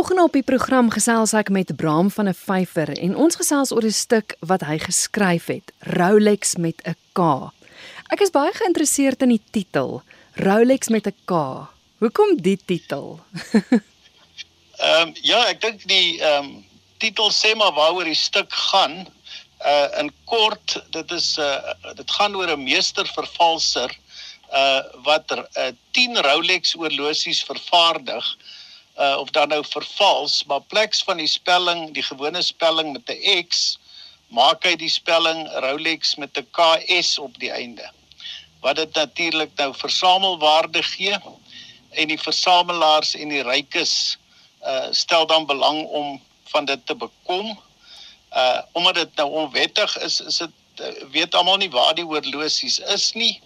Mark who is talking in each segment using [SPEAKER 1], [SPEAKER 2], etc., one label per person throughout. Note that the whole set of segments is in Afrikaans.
[SPEAKER 1] Volgende op die program gesels ek met Braam van 'n Vyfer en ons gesels oor 'n stuk wat hy geskryf het, Rolex met 'n K. Ek is baie geïnteresseerd in die titel, Rolex met 'n K. Hoekom die titel?
[SPEAKER 2] Ehm um, ja, ek dink die ehm um, titel sê maar waaroor die stuk gaan. Uh in kort, dit is uh dit gaan oor 'n meestervervalser uh wat er, uh, 10 Rolex oorlosies vervaardig uh of dan nou vervals, maar pleks van die spelling, die gewone spelling met 'n X, maak hy die spelling Rolex met 'n KS op die einde. Wat dit natuurlik nou versamelwaarde gee en die versamelaars en die rykes uh stel dan belang om van dit te bekom. Uh omdat dit nou onwettig is, is dit uh, weet almal nie waar die oorlosies is nie.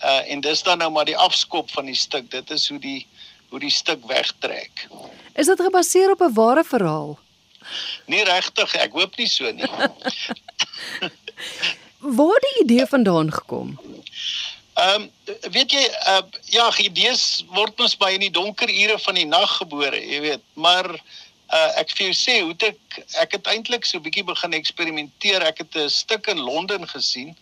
[SPEAKER 2] Uh en dis dan nou maar die afskop van die stuk. Dit is hoe die hoe die stuk wegtrek.
[SPEAKER 1] Is dit gebaseer op 'n ware verhaal?
[SPEAKER 2] Nie regtig, ek hoop nie so nie.
[SPEAKER 1] Waar die idee vandaan gekom?
[SPEAKER 2] Ehm um, weet jy uh ja, idees word mos by in die donker ure van die nag gebore, jy weet, maar uh ek vir jou sê hoe ek ek het eintlik so 'n bietjie begin eksperimenteer. Ek het 'n stuk in Londen gesien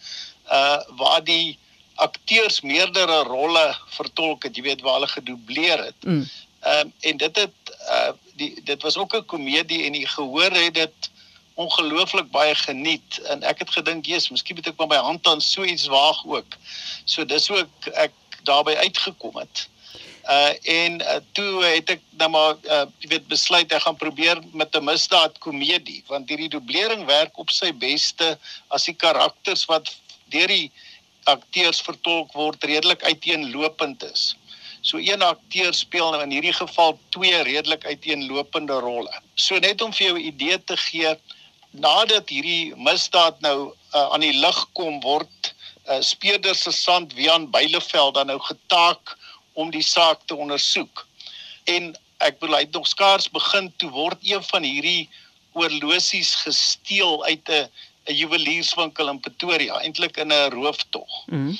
[SPEAKER 2] uh waar die akteurs meerdere rolle vertolk het, jy weet waar hulle gedubleer het. Ehm mm. um, en dit het uh die dit was ook 'n komedie en die gehoor het dit ongelooflik baie geniet en ek het gedink, "Jesus, miskien moet ek maar my hand aan so iets waag ook." So dis hoe ek, ek daarbey uitgekom het. Uh en uh, toe het ek nou maar uh jy weet besluit ek gaan probeer met 'n misdaad komedie want hierdie dublering werk op sy beste as die karakters wat deur die akteurs vertolk word redelik uiteenlopend is. So een akteur speel nou in hierdie geval twee redelik uiteenlopende rolle. So net om vir jou 'n idee te gee, nadat hierdie misdaad nou uh, aan die lig kom word, uh, speurder se sant Wian Beileveld dan nou getaak om die saak te ondersoek. En ek bedoel hy het nog skaars begin toe word een van hierdie oorlosies gesteel uit 'n 'n juwelierswinkel in Pretoria, eintlik in 'n rooftog. Mhm.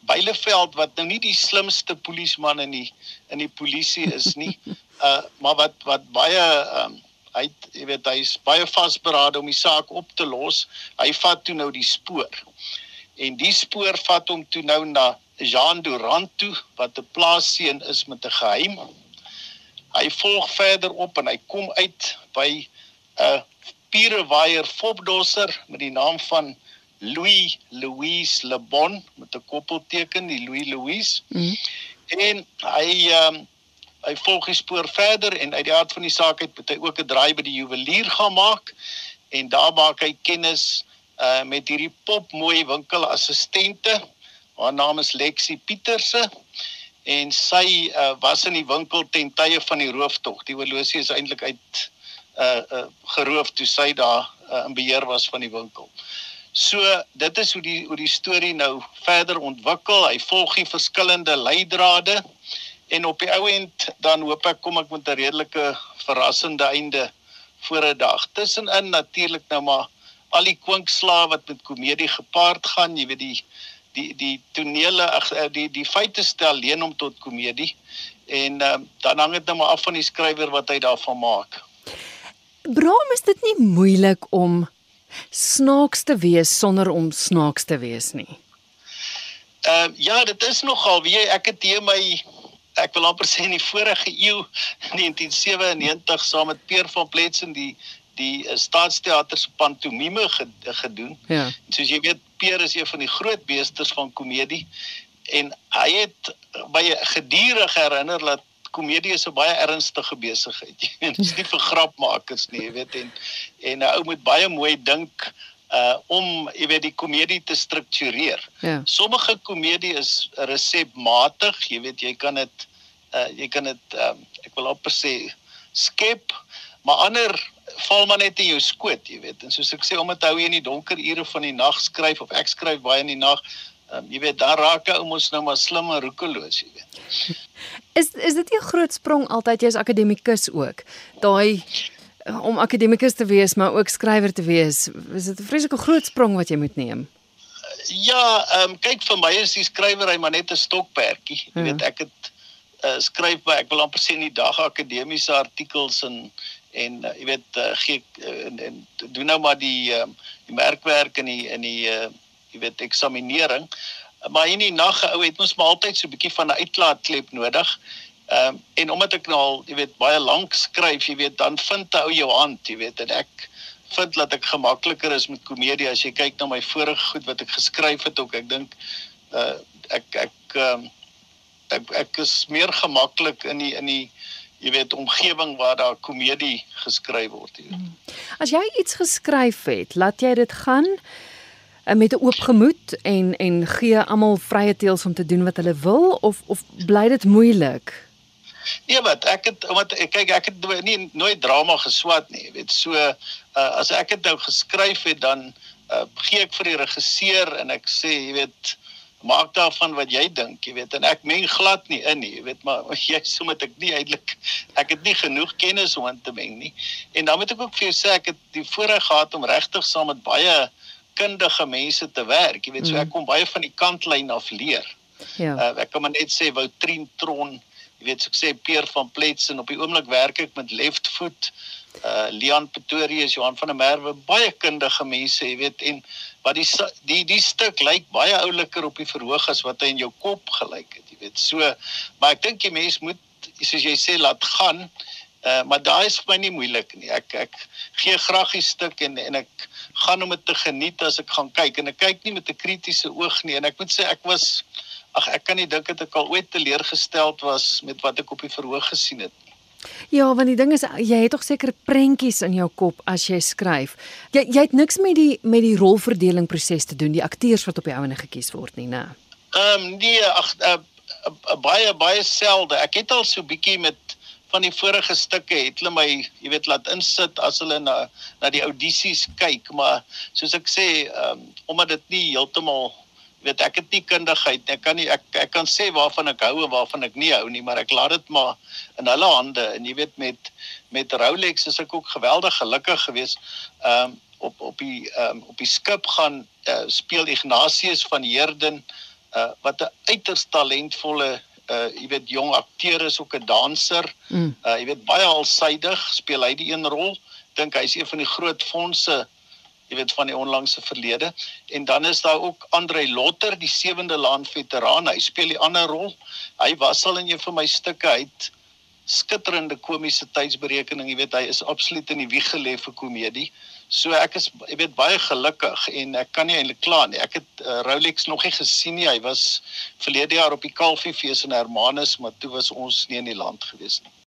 [SPEAKER 2] Beileveld wat nou nie die slimste polisieman in die in die polisie is nie, uh maar wat wat baie um hy jy weet hy's baie vasberade om die saak op te los. Hy vat toe nou die spoor. En die spoor vat hom toe nou na Jean Durant toe wat 'n plaasseun is met 'n geheim. Hy volg verder op en hy kom uit by 'n uh, Pierewaier fopdosser met die naam van Louis Louise Lebon met 'n koppelteken die Louis Louise. Mm. En hy ehm um, hy volg die spoor verder en uit die aard van die saak het hy ook 'n draai by die juwelier gaan maak en daar maak hy kennis uh met hierdie popmooi winkelassistente. Haar naam is Lexie Pieterse en sy uh, was in die winkel ten tye van die rooftog. Die horlosie is eintlik uit uh, uh geroof toe sy daar uh, in beheer was van die winkel. So dit is hoe die hoe die storie nou verder ontwikkel. Hy volg die verskillende leidrade en op die ou end dan hoop ek kom ek met 'n redelike verrassende einde voor 'n dag. Tussenin natuurlik nou maar al die kwinkslae wat met komedie gepaard gaan, jy weet die die die tonele die die feite stel leen om tot komedie en uh, dan hang dit nou maar af van die skrywer wat hy daarvan maak.
[SPEAKER 1] Bram, is dit nie moeilik om snaaks te wees sonder om snaaks te wees nie?
[SPEAKER 2] Ehm uh, ja, dit is nogal wie ek het hier my ek wil amper sê in die vorige eeu 1997 saam met Peer van Pletsen die die uh, Staatsteater se pantomime gedoen. Ja. Soos jy weet, Peer is een van die groot beesters van komedie en hy het baie gedurig herinner dat komedie is 'n baie ernstige besigheid. Dit is nie vir grapmakers nie, jy weet en en 'n ou moet baie mooi dink uh om jy weet die komedie te struktureer. Ja. Sommige komedie is resepmatig, jy weet jy kan dit uh jy kan dit um, ek wil amper sê skep, maar ander val maar net in jou skoot, jy weet. En soos ek sê omdat hou jy in die donker ure van die nag skryf of ek skryf baie in die nag, um, jy weet daar raak 'n ou mos nou maar slim en roekeloos, jy weet.
[SPEAKER 1] Is is dit 'n groot sprong altyd jy as akademikus ook? Daai om akademikus te wees maar ook skrywer te wees, is dit 'n vreeslike groot sprong wat jy moet neem?
[SPEAKER 2] Ja, ehm um, kyk vir my is die skrywery maar net 'n stokperdjie. Jy ja. weet ek het uh, skryf by ek wil amper sê in die dag akademiese artikels en en uh, jy weet uh, gee uh, en, en doen nou maar die um, die merkwerk in die in die uh, jy weet eksaminering maar in die nag ou het ons maar altyd so 'n bietjie van 'n uitlaatklep nodig Ehm um, en omdat ek nou al, jy weet, baie lank skryf, jy weet, dan vind ou jou hand, jy weet, en ek vind dat ek gemakliker is met komedie as jy kyk na my vorige goed wat ek geskryf het ook. Ek dink uh ek ek ehm um, ek ek is meer gemaklik in die in die jy weet omgewing waar daar komedie geskryf word hier.
[SPEAKER 1] As jy iets geskryf het, laat jy dit gaan met 'n oop gemoed en en gee almal vrye teels om te doen wat hulle wil of of bly dit moeilik?
[SPEAKER 2] Nee, wat ek het wat ek kyk ek het nie nooit drama geswat nie, weet. So uh, as ek dit nou geskryf het dan uh, gee ek vir die regisseur en ek sê, jy weet, maak daarvan wat jy dink, jy weet. En ek meng glad nie in nie, jy weet, maar jy sê met ek nie eintlik ek het nie genoeg kennis om in te meng nie. En dan moet ek ook vir jou sê ek het die voorreg gehad om regtig saam met baie kundige mense te werk, jy weet. So mm. ek kom baie van die kantlyn af leer. Ja. Uh, ek kan maar net sê Woutrien Tron jy weet ek sê Peer van Pletsen op die oomblik werk ek met Left Foot uh Leon Pretorius Johan van der Merwe baie kundige mense jy weet en wat die die die stuk lyk baie ouliker op die verhoog as wat hy in jou kop gelyk het jy weet so maar ek dink die mens moet soos jy sê laat gaan uh maar daai is vir my nie moeilik nie ek ek gee graag die stuk en en ek gaan om dit te geniet as ek gaan kyk en ek kyk nie met 'n kritiese oog nie en ek moet sê ek was ag ek kan nie dink dat ek al ooit teleurgesteld was met wat ek op die verhoog gesien het nie.
[SPEAKER 1] Ja, want die ding is jy het tog seker prentjies in jou kop as jy skryf. Jy jy het niks met die met die rolverdeling proses te doen, die akteurs wat op die ouene gekies word nie, né?
[SPEAKER 2] Ehm um, nee, ag uh, uh, uh, baie baie selde. Ek het al so bietjie met van die vorige stukke het hulle my, jy weet, laat insit as hulle na na die audisies kyk, maar soos ek sê, ehm um, omdat dit nie heeltemal weet ek het nie kundigheid ek kan nie ek ek kan sê waarvan ek hou en waarvan ek nie hou nie maar ek laat dit maar in hulle hande en jy weet met met Rolex is ek ook geweldig gelukkig geweest um op op die um op die skip gaan uh, speel Ignatius van Heerden uh, wat 'n uiters talentvolle uh jy weet jong akteur is ook 'n danser. Mm. Uh jy weet baie alsydig speel hy die een rol. Dink hy is een van die groot fondse jy weet van die onlangse verlede en dan is daar ook Andre Lotter die sewende laan veteraan hy speel die ander rol hy was al in een van my stukke uit skitterende komiese tydsberekening. Jy weet hy is absoluut in die wieg gelê vir komedie. So ek is jy weet baie gelukkig en ek kan nie eintlik kla nie. Ek het uh, Rolex nog nie gesien nie. Hy was verlede jaar op die Kalfiefees in Hermanus maar toe was ons nie in die land gewees nie